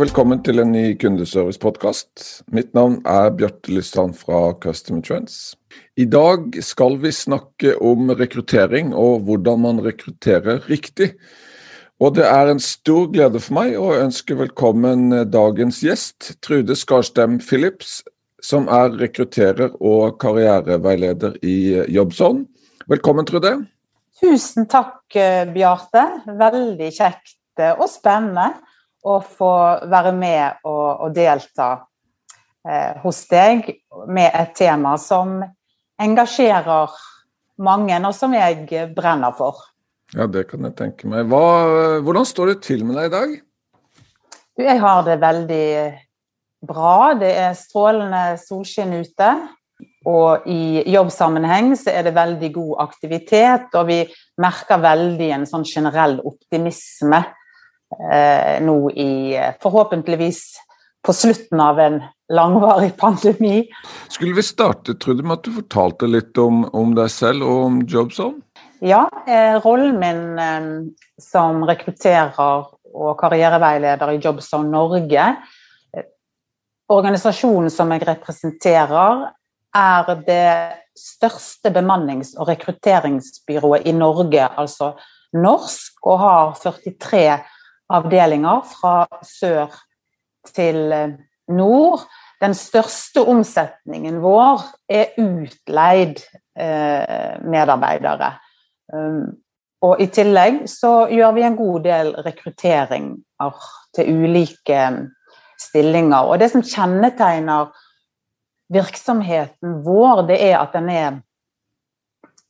velkommen til en ny kundeservice-podkast. Mitt navn er Bjarte Lysland fra Customer Trends. I dag skal vi snakke om rekruttering og hvordan man rekrutterer riktig. Og det er en stor glede for meg å ønske velkommen dagens gjest, Trude Skarstem Phillips, som er rekrutterer og karriereveileder i Jobbson. Velkommen, Trude. Tusen takk, Bjarte. Veldig kjekt og spennende å få være med og, og delta eh, hos deg med et tema som engasjerer mange, og som jeg brenner for. Ja, det kan jeg tenke meg. Hva, hvordan står det til med deg i dag? Jeg har det veldig bra. Det er strålende solskinn ute. Og i jobbsammenheng så er det veldig god aktivitet, og vi merker veldig en sånn generell optimisme nå i forhåpentligvis på slutten av en langvarig pandemi. Skulle vi starte Trude, med at du fortalte litt om, om deg selv og om Jobzone? Ja, eh, rollen min eh, som rekrutterer og karriereveileder i Jobzone Norge eh, Organisasjonen som jeg representerer, er det største bemannings- og rekrutteringsbyrået i Norge, altså norsk, og har 43 avdelinger fra sør til eh, nord. Den største omsetningen vår er utleid eh, medarbeidere. Um, og i tillegg så gjør vi en god del rekrutteringer til ulike stillinger. Og det som kjennetegner virksomheten vår, det er at den er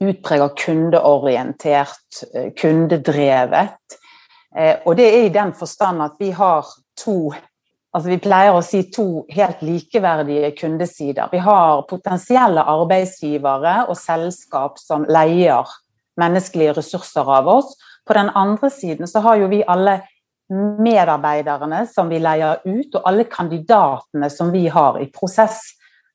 utpreget kundeorientert, kundedrevet. Og det er i den forstand at vi har to Altså vi pleier å si to helt likeverdige kundesider. Vi har potensielle arbeidsgivere og selskap som leier menneskelige ressurser av oss. På den andre siden så har jo vi alle medarbeiderne som vi leier ut, og alle kandidatene som vi har i prosess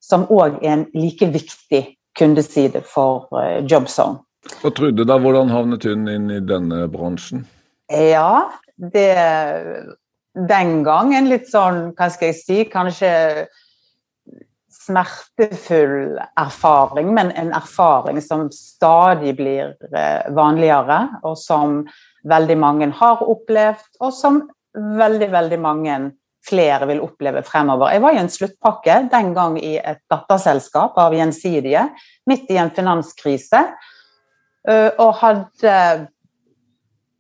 som òg er en like viktig kundeside for uh, Jobzone. Og Trude, da, hvordan havnet hun inn i denne bransjen? Ja, det Den gang en litt sånn, hva skal jeg si, kanskje smertefull erfaring, men en erfaring som stadig blir uh, vanligere, og som veldig mange har opplevd, og som veldig, veldig mange flere vil oppleve fremover. Jeg var i en sluttpakke den gang i et datterselskap av Gjensidige, midt i en finanskrise, og hadde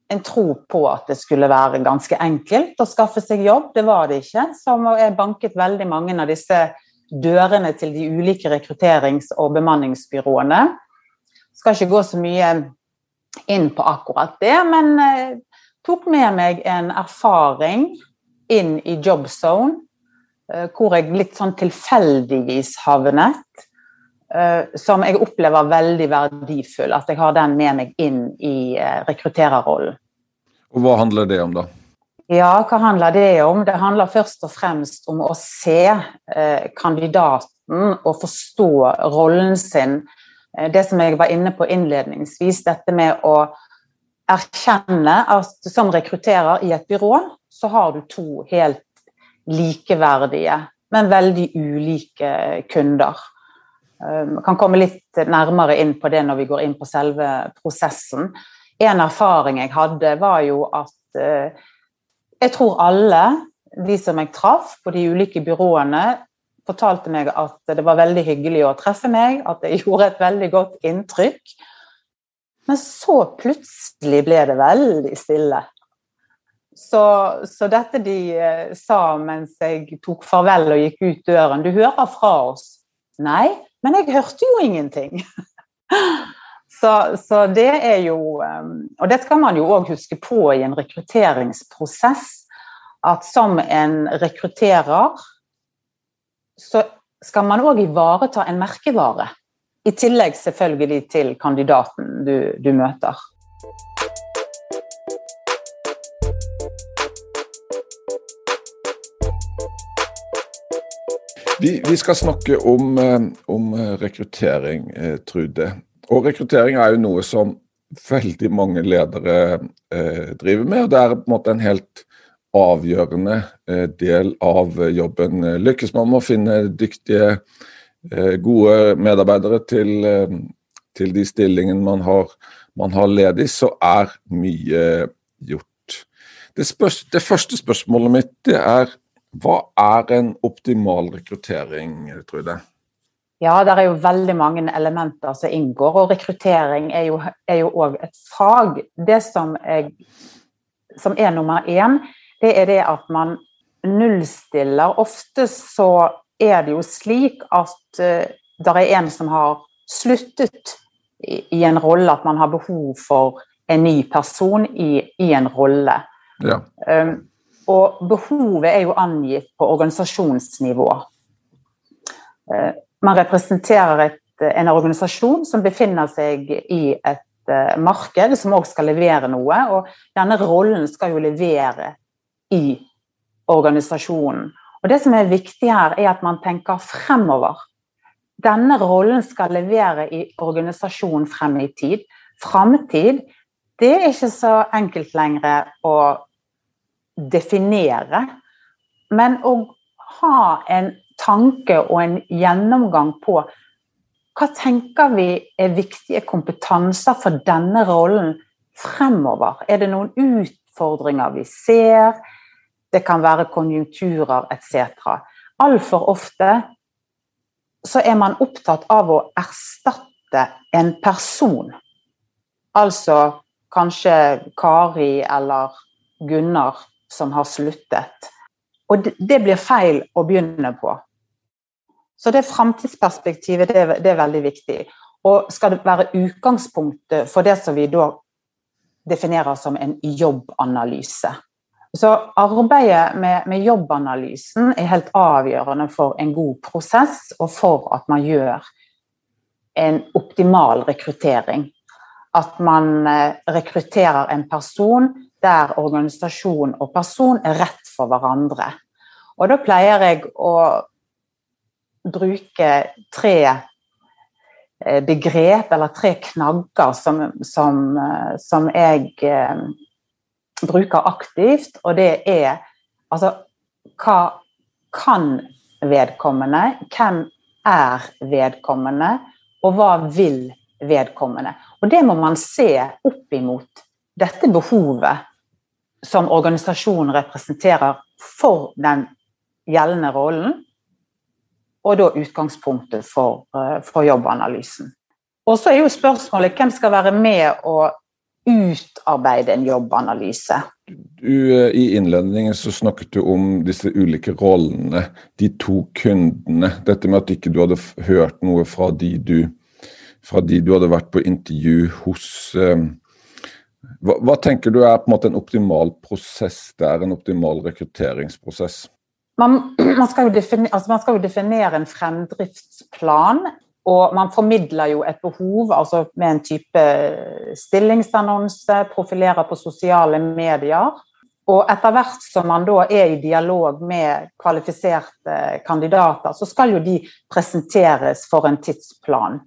en tro på at det skulle være ganske enkelt å skaffe seg jobb. Det var det ikke. Så jeg banket veldig mange av disse dørene til de ulike rekrutterings- og bemanningsbyråene. Skal ikke gå så mye inn på akkurat det, men tok med meg en erfaring inn i Jobzone, hvor jeg litt sånn tilfeldigvis havnet. Som jeg opplever veldig verdifull, at jeg har den med meg inn i rekruttererrollen. Og Hva handler det om, da? Ja, hva handler det om? Det handler først og fremst om å se kandidaten og forstå rollen sin. Det som jeg var inne på innledningsvis, dette med å erkjenne at som rekrutterer i et byrå, så har du to helt likeverdige, men veldig ulike kunder. Jeg kan komme litt nærmere inn på det når vi går inn på selve prosessen. En erfaring jeg hadde, var jo at jeg tror alle de som jeg traff på de ulike byråene, fortalte meg at det var veldig hyggelig å treffe meg, at jeg gjorde et veldig godt inntrykk. Men så plutselig ble det veldig stille. Så, så, dette de sa mens jeg tok farvel og gikk ut døren Du hører fra oss. Nei, men jeg hørte jo ingenting. så, så, det er jo Og det skal man jo òg huske på i en rekrutteringsprosess. At som en rekrutterer så skal man òg ivareta en merkevare. I tillegg selvfølgelig til kandidaten du, du møter. Vi, vi, skal snakke om, eh, om rekruttering, eh, Trude. Og rekruttering er jo noe som veldig mange ledere eh, driver med. og Det er på en måte en helt avgjørende eh, del av jobben. Lykkes man med å finne dyktige, eh, gode medarbeidere til, eh, til de stillingene man har, man har, ledig, så er mye gjort. Det, spørs, det første spørsmålet mitt det er hva er en optimal rekruttering, Trude? Ja, det er jo veldig mange elementer som inngår, og rekruttering er jo òg et fag. Det som, er, som, er nummer én, det er det at man nullstiller. Ofte så er det jo slik at uh, det er en som har sluttet i, i, en rolle, at man har behov for en ny person i, i en rolle. Ja. Um, og behovet er jo angitt på organisasjonsnivå. Uh, man representerer et, en organisasjon som befinner seg i et uh, marked, som også skal levere noe. Og denne rollen skal jo levere i organisasjonen. Og Det som er viktig her, er at man tenker fremover. Denne rollen skal levere i organisasjonen frem i tid. Framtid, det er ikke så enkelt lenger å definere. Men å ha en tanke og en gjennomgang på hva tenker vi er viktige kompetanser for denne rollen fremover? Er det noen utfordringer vi ser? Det kan være konjunkturer etc. Altfor ofte så er man opptatt av å erstatte en person. Altså kanskje Kari eller Gunnar som har sluttet. Og det blir feil å begynne på. Så det framtidsperspektivet det, det er veldig viktig. Og skal det være utgangspunktet for det som vi da definerer som en jobbanalyse. Så arbeidet med, med, jobbanalysen er helt avgjørende for en god prosess, og for at man gjør en optimal rekruttering. At man eh, rekrutterer en person der organisasjon og person er rett for hverandre. Og da pleier jeg å bruke tre eh, begrep, eller tre knagger, som, som, eh, som jeg eh, bruker aktivt. Og det er altså hva kan vedkommende? Hvem er vedkommende? Og hva vil vedkommende? Og det må man se opp imot dette behovet som organisasjonen representerer for den gjeldende rollen, og da utgangspunktet for, eh, for jobbanalysen. Og så er jo spørsmålet hvem skal være med og utarbeide en jobbanalyse? Du, eh, I innledningen så snakket du om disse ulike rollene, de to kundene. Dette med at ikke du hadde hørt noe fra de du, fra de du hadde vært på intervju hos. Eh, hva, hva, tenker du er på en måte en optimal prosess Det er en optimal rekrutteringsprosess? Man, man, skal definere, altså man, skal jo definere, en fremdriftsplan, og man formidler jo et behov altså med en type stillingsannonse, profilerer på sosiale medier. Og etter hvert som man da er i dialog med kvalifiserte kandidater, så skal jo de presenteres for en tidsplan.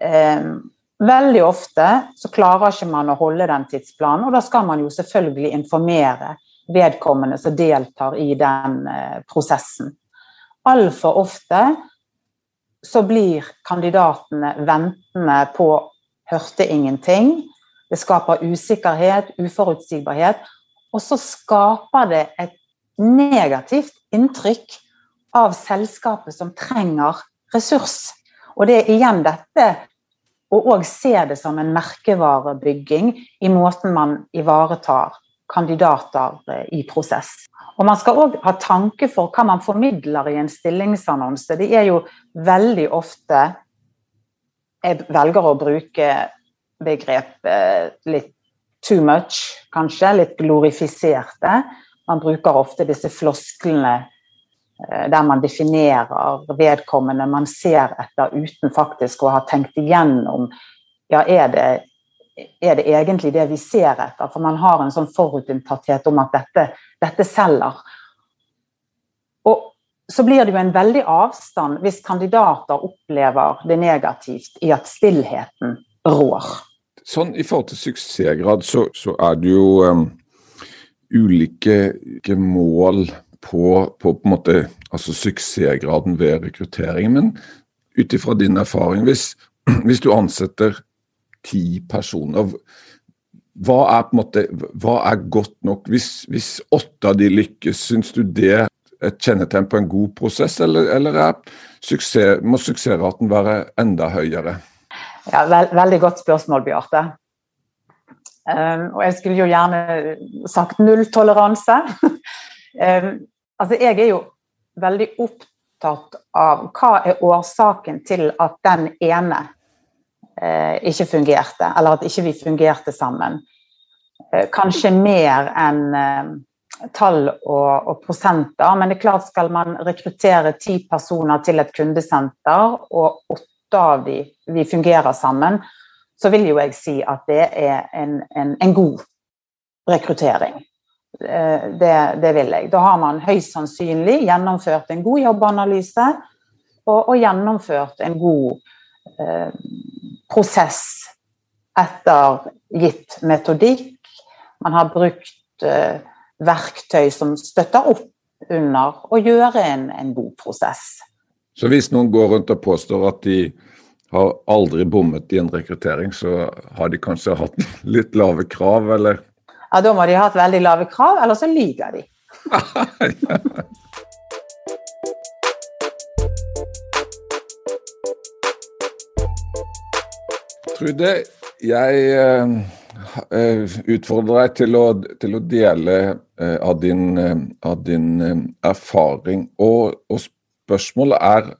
Ehm, Veldig ofte så klarer ikke man å holde den tidsplanen, og da skal man jo selvfølgelig informere vedkommende som deltar i den eh, prosessen. Altfor ofte så blir kandidatene ventende på hørte ingenting. Det skaper usikkerhet, uforutsigbarhet, og så skaper det et negativt inntrykk av selskapet som trenger ressurs. Og det er igjen dette og òg se det som en merkevarebygging i måten man ivaretar kandidater eh, i prosess. Og Man skal òg ha tanke for hva man formidler i en stillingsannonse. Det er jo veldig ofte Jeg velger å bruke begrep eh, litt too much, kanskje. Litt glorifiserte. Man bruker ofte disse flosklene der man definerer vedkommende man ser etter uten faktisk å ha tenkt igjennom ja, er det, er det egentlig det vi ser etter? For man har en sånn forutinntatthet om at dette, dette selger. Og så blir det jo en veldig avstand hvis kandidater opplever det negativt i at stillheten rår. Sånn I forhold til suksessgrad så, så er det jo um, ulike mål på, på, på en måte, altså suksessgraden ved rekruttering. Men ut ifra din erfaring, hvis, hvis du ansetter ti personer. Hva er, på en måte, hva er godt nok? Hvis, hvis åtte av de lykkes, syns du det er et kjennetegn på en god prosess, eller, eller suksess, må suksessraten være enda høyere? Ja, veld, Veldig godt spørsmål, Bjarte. Um, og jeg skulle jo gjerne sagt nulltoleranse. um, altså, jeg er jo veldig opptatt av hva er årsaken til at den ene Eh, ikke fungerte, eller at ikke vi fungerte sammen. Eh, kanskje mer enn eh, tall og, og, prosenter, men det er klart skal man rekruttere ti personer til et kundesenter, og åtte av de vi fungerer sammen, så vil jo jeg si at det er en, en, en god rekruttering. Det, det, vil jeg. Da har man høyst sannsynlig gjennomført en god jobbanalyse og, og gjennomført en god eh, prosess etter gitt metodikk. Man har brukt eh, verktøy som støtter opp under å gjøre en, en, god prosess. Så hvis noen går rundt og påstår at de har aldri bommet i en rekruttering, så har de kanskje hatt litt lave krav, eller? Ja, da må de ha hatt veldig lave krav, eller så lyver de. Trude, jeg uh, utfordrer deg til å, til å dele uh, av, din, av din, erfaring. Og, og spørsmålet er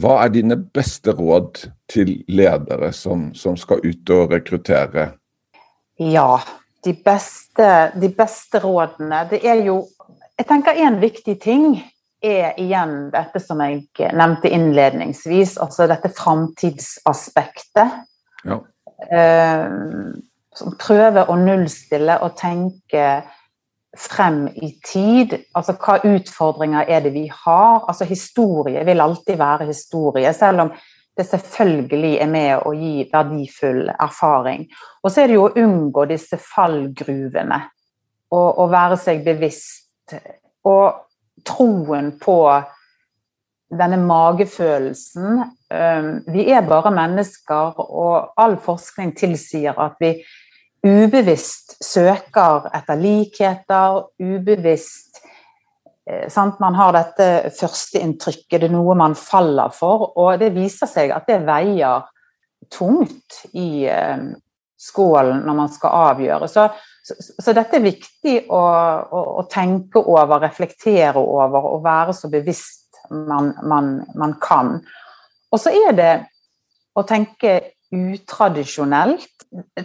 hva er dine beste råd til ledere som, som skal ut og rekruttere? Ja, de beste, de beste rådene Det er jo Jeg tenker en viktig ting er igjen dette som jeg nevnte innledningsvis, altså dette framtidsaspektet. Ja. Eh, som prøver å nullstille og tenke frem i tid. Altså hva utfordringer er det vi har? Altså historie vil alltid være historie, selv om det selvfølgelig er med å gi verdifull erfaring. Og så er det jo å unngå disse fallgruvene. Og, og være seg bevisst. Og troen på denne magefølelsen. Vi er bare mennesker, og all forskning tilsier at vi ubevisst søker etter likheter, ubevisst sant? Man har dette førsteinntrykket, det er noe man faller for, og det viser seg at det veier tungt i skålen når man skal avgjøre. Så, så, så dette er viktig å, å, å tenke over, reflektere over og være så bevisst man, man, man kan. Og så er det å tenke utradisjonelt.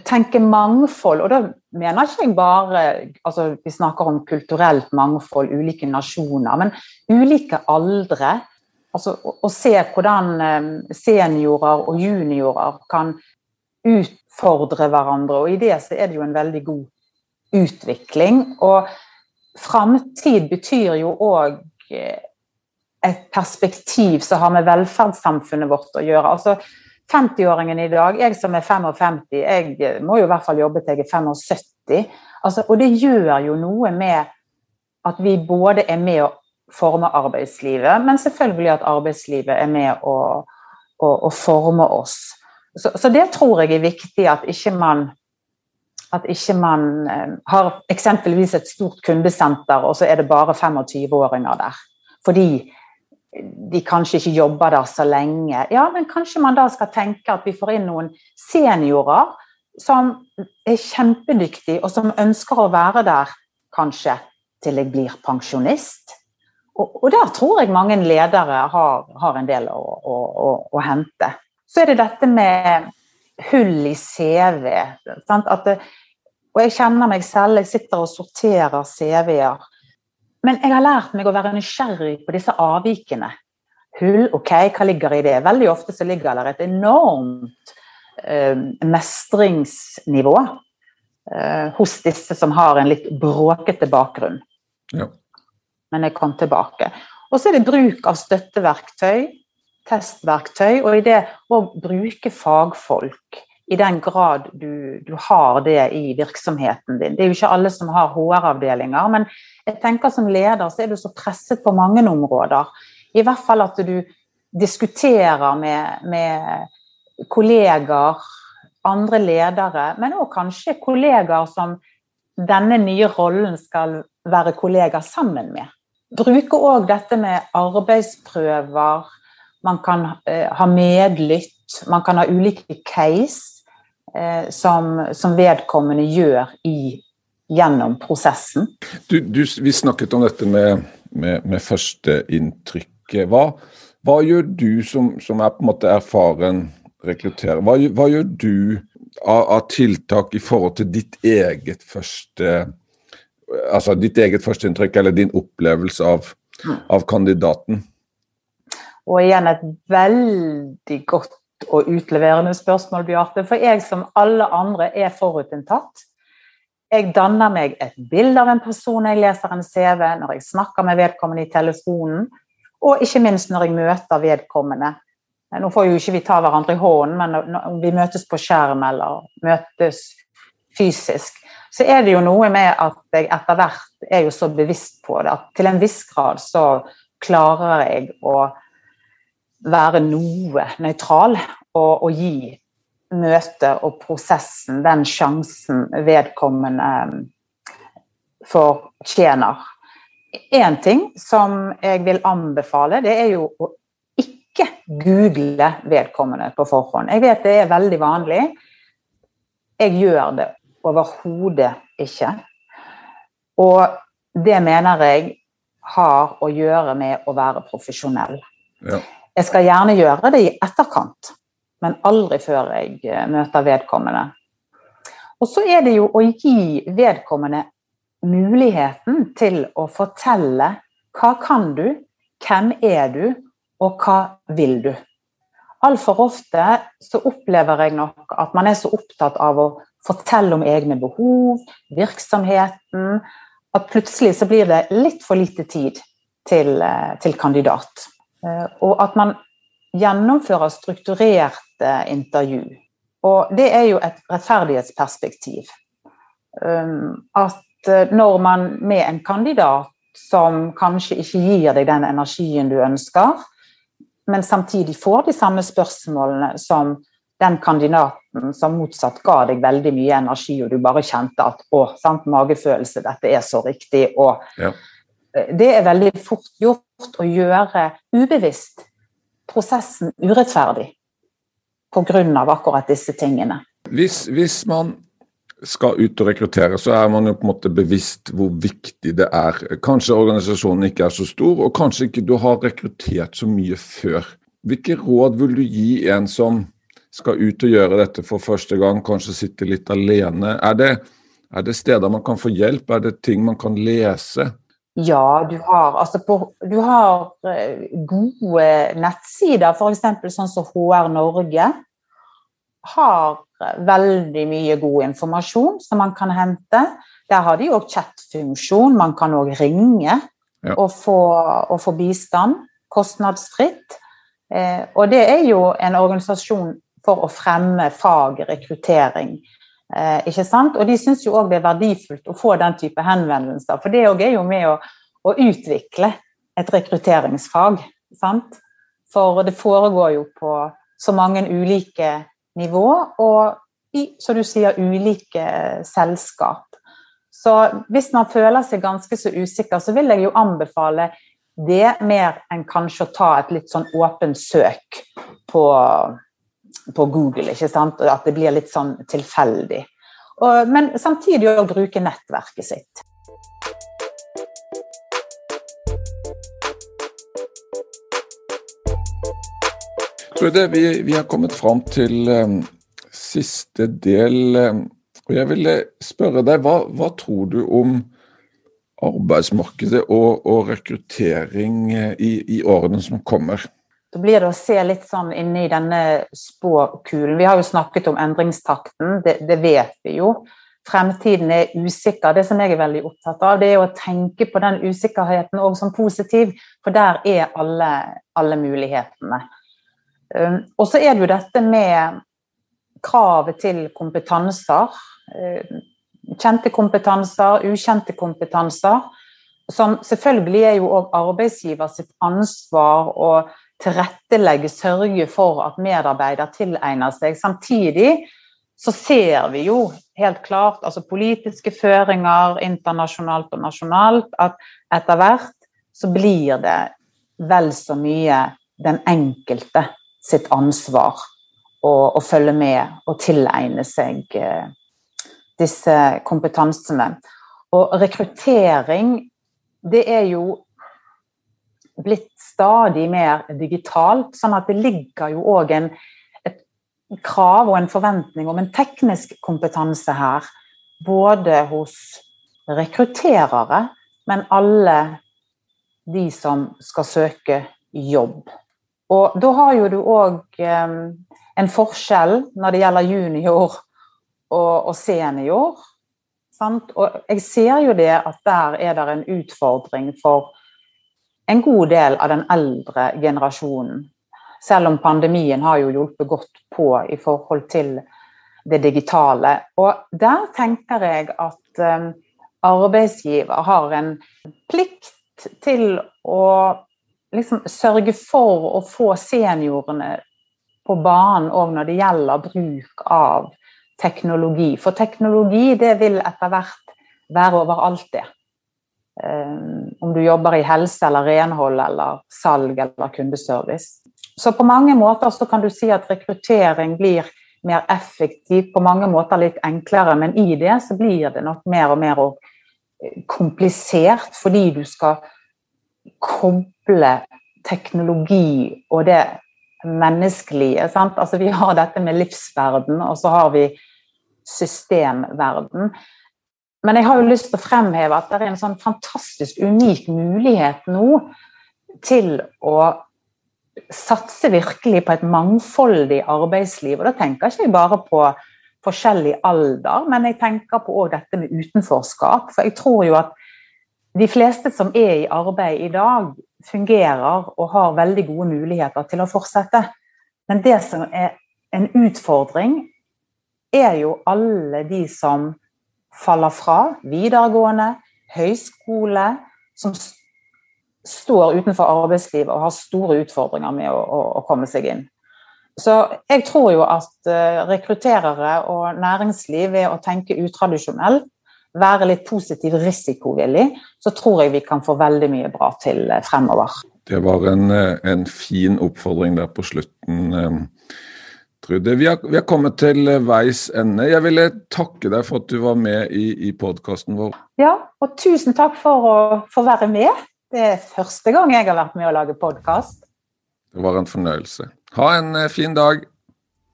Tenke mangfold, og da mener ikke jeg bare altså Vi snakker om kulturelt mangfold, ulike nasjoner, men ulike aldre. Altså å se hvordan eh, seniorer og juniorer kan utfordre hverandre, og i det så er det jo en veldig god utvikling. Og framtid betyr jo òg et perspektiv som har med velferdssamfunnet vårt å gjøre. Altså 50-åringen i dag, jeg som er 55, jeg må jo i hvert fall jobbe til jeg er 75. Altså, og det gjør jo noe med at vi både er med å forme arbeidslivet, men selvfølgelig at arbeidslivet er med å, å, å forme oss. Så, så, det tror jeg er viktig at ikke man at ikke man eh, har eksempelvis et stort kundesenter, og så er det bare 25-åringer der. Fordi de kanskje ikke jobber der så lenge. Ja, men kanskje man da skal tenke at vi får inn noen seniorer som er kjempedyktige, og som ønsker å være der kanskje til jeg blir pensjonist. Og, og der tror jeg mange ledere har, har en del å, å, å, å, hente. Så er det dette med hull i CV. Det, og jeg kjenner meg selv, jeg sitter og sorterer CV-er Men jeg har lært meg å være nysgjerrig på disse avvikene. Hull, ok, hva ligger i det? Veldig ofte så ligger det et enormt eh, mestringsnivå eh, hos disse som har en litt bråkete bakgrunn. Ja. Men jeg kom tilbake. Og så er det bruk av støtteverktøy, testverktøy, og i det å bruke fagfolk i den grad du, du, har det i virksomheten din. Det er jo ikke alle som har HR-avdelinger, men jeg tenker som leder så er du så presset på mange områder. I hvert fall at du diskuterer med, med kolleger, andre ledere, men òg kanskje kolleger som denne nye rollen skal være kolleger sammen med. Bruke òg dette med arbeidsprøver, man kan eh, ha medlytt, man kan ha ulike case som, som, vedkommende gjør i, gjennom prosessen. Du, du, vi snakket om dette med, med, med førsteinntrykket. Hva, hva gjør du som, som, er på en måte erfaren rekrutterer? Hva, hva gjør du av, av, tiltak i forhold til ditt eget første altså ditt eget førsteinntrykk eller din opplevelse av, av kandidaten? Og igjen et veldig godt og utleverende spørsmål, Bjarte. For jeg som alle andre er forutinntatt. Jeg danner meg et bilde av en person jeg leser en CV, når jeg snakker med vedkommende i telefonen, og ikke minst når jeg møter vedkommende. Nå får jo ikke vi ta hverandre i hånden, men når vi møtes på skjerm eller møtes fysisk, så er det jo noe med at jeg etter hvert er jo så bevisst på det at til en viss grad så klarer jeg å være noe nøytral og, og, gi møtet og prosessen den sjansen vedkommende um, fortjener. Én ting som jeg vil anbefale, det er jo å ikke google vedkommende på forhånd. Jeg vet det er veldig vanlig. Jeg gjør det overhodet ikke. Og det mener jeg har å gjøre med å være profesjonell. Ja. Jeg skal gjerne gjøre det i etterkant, men aldri før jeg eh, møter vedkommende. Og så er det jo å gi vedkommende muligheten til å fortelle hva kan du, hvem er du, og hva vil du? Altfor ofte så opplever jeg nok at man er så opptatt av å fortelle om egne behov, virksomheten, at plutselig så blir det litt for lite tid til, eh, til kandidat. Eh, og at man gjennomfører strukturerte intervju. Og det er jo et rettferdighetsperspektiv. Um, at eh, når man med en kandidat som kanskje ikke gir deg den energien du ønsker, men samtidig får de samme spørsmålene som den kandidaten som motsatt ga deg veldig mye energi, og du bare kjente at å, sant, magefølelse, dette er så riktig. og ja. Eh, det er veldig fort gjort å gjøre ubevisst prosessen urettferdig pga. akkurat disse tingene. Hvis, hvis, man skal ut og rekruttere, så er man jo på en måte bevisst hvor viktig det er. Kanskje organisasjonen ikke er så stor, og kanskje ikke du har rekruttert så mye før. Hvilke råd vil du gi en som skal ut og gjøre dette for første gang, kanskje sitte litt alene? Er det, er det steder man kan få hjelp, er det ting man kan lese? Ja, du har, altså på, du har eh, gode nettsider, f.eks. sånn som HR Norge. Har veldig mye god informasjon som man kan hente. Der har de òg chatfunksjon. Man kan òg ringe ja. og, få, og, få, bistand kostnadsfritt. Eh, og det er jo en organisasjon for å fremme fag, rekruttering. Eh, ikke sant? Og de syns jo òg det er verdifullt å få den type henvendelser, for det er jo med å, å utvikle et rekrutteringsfag. Sant? For det foregår jo på så mange ulike nivå, og i, så du sier, ulike selskap. Så hvis man føler seg ganske så usikker, så vil jeg jo anbefale det mer enn kanskje å ta et litt sånn åpent søk på på Google. ikke sant? At det blir litt sånn tilfeldig. Og, men samtidig å bruke nettverket sitt. Trude, vi, vi har kommet fram til um, siste del. Um, og jeg ville spørre deg, hva, hva, tror du om arbeidsmarkedet og, og rekruttering i, i, årene som kommer? Da blir det å se litt sånn inni denne spåkulen. Vi har jo snakket om endringstakten, det, det vet vi jo. Fremtiden er usikker. Det som jeg er veldig opptatt av, det er å tenke på den usikkerheten òg som positiv, for der er alle, alle mulighetene. Um, og så er det jo dette med kravet til kompetanser. Um, kjente kompetanser, ukjente kompetanser. Som selvfølgelig er jo òg arbeidsgiver sitt ansvar å tilrettelegge, sørge for at medarbeider tilegner seg. Samtidig så ser vi jo helt klart altså politiske føringer internasjonalt og nasjonalt at etter hvert så blir det vel så mye den enkelte sitt ansvar å, å følge med og tilegne seg eh, disse kompetansene. Og rekruttering, det er jo blitt stadig mer digitalt, sånn at det ligger jo òg et krav og en forventning om en teknisk kompetanse her. Både hos rekrutterere, men alle de som skal søke jobb. Og da har jo du òg eh, en forskjell når det gjelder junior og, senior. Sant? Og jeg ser jo det at der er det en utfordring for en god del av den eldre generasjonen. Selv om pandemien har jo hjulpet godt på i forhold til det digitale. Og der tenker jeg at um, arbeidsgiver har en plikt til å liksom sørge for å få seniorene på banen òg når det gjelder bruk av teknologi. For teknologi det vil etter hvert være overalt, det. Um, om du jobber i helse eller renhold eller salg eller kundeservice. Så på mange måter så kan du si at rekruttering blir mer effektiv, på mange måter litt enklere, men i det så blir det nok mer og mer eh, komplisert fordi du skal koble teknologi og det menneskelige. Sant? Altså, vi har dette med livsverden, og så har vi systemverden. Men jeg har jo lyst til å fremheve at det er en sånn fantastisk unik mulighet nå til å satse virkelig på et mangfoldig arbeidsliv. Og da tenker jeg ikke bare på forskjellig alder, men jeg tenker på òg dette med utenforskap. For jeg tror jo at de fleste som er i arbeid i dag, fungerer og har veldig gode muligheter til å fortsette. Men det som er en utfordring, er jo alle de som faller fra videregående, høyskole, som står utenfor arbeidslivet og har store utfordringer med å, å, å komme seg inn. Så jeg tror jo at uh, rekrutterere og næringsliv ved å tenke utradisjonelt, være litt positiv risikovillig, så tror jeg vi kan få veldig mye bra til uh, fremover. Det var en, eh, en, fin oppfordring der på slutten. Trude. Vi har, vi har, kommet til veis ende. Jeg ville takke deg for at du var med i, i podkasten vår. Ja, og tusen takk for å få være med. Det er første gang jeg har vært med å lage podkast. Det var en fornøyelse. Ha en eh, fin dag.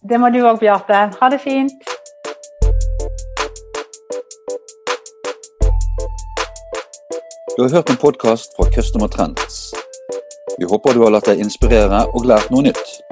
Det må du òg, Bjarte. Ha det fint. Du har hørt en podkast fra Customer Trends. Vi håper du har latt deg inspirere og lært noe nytt.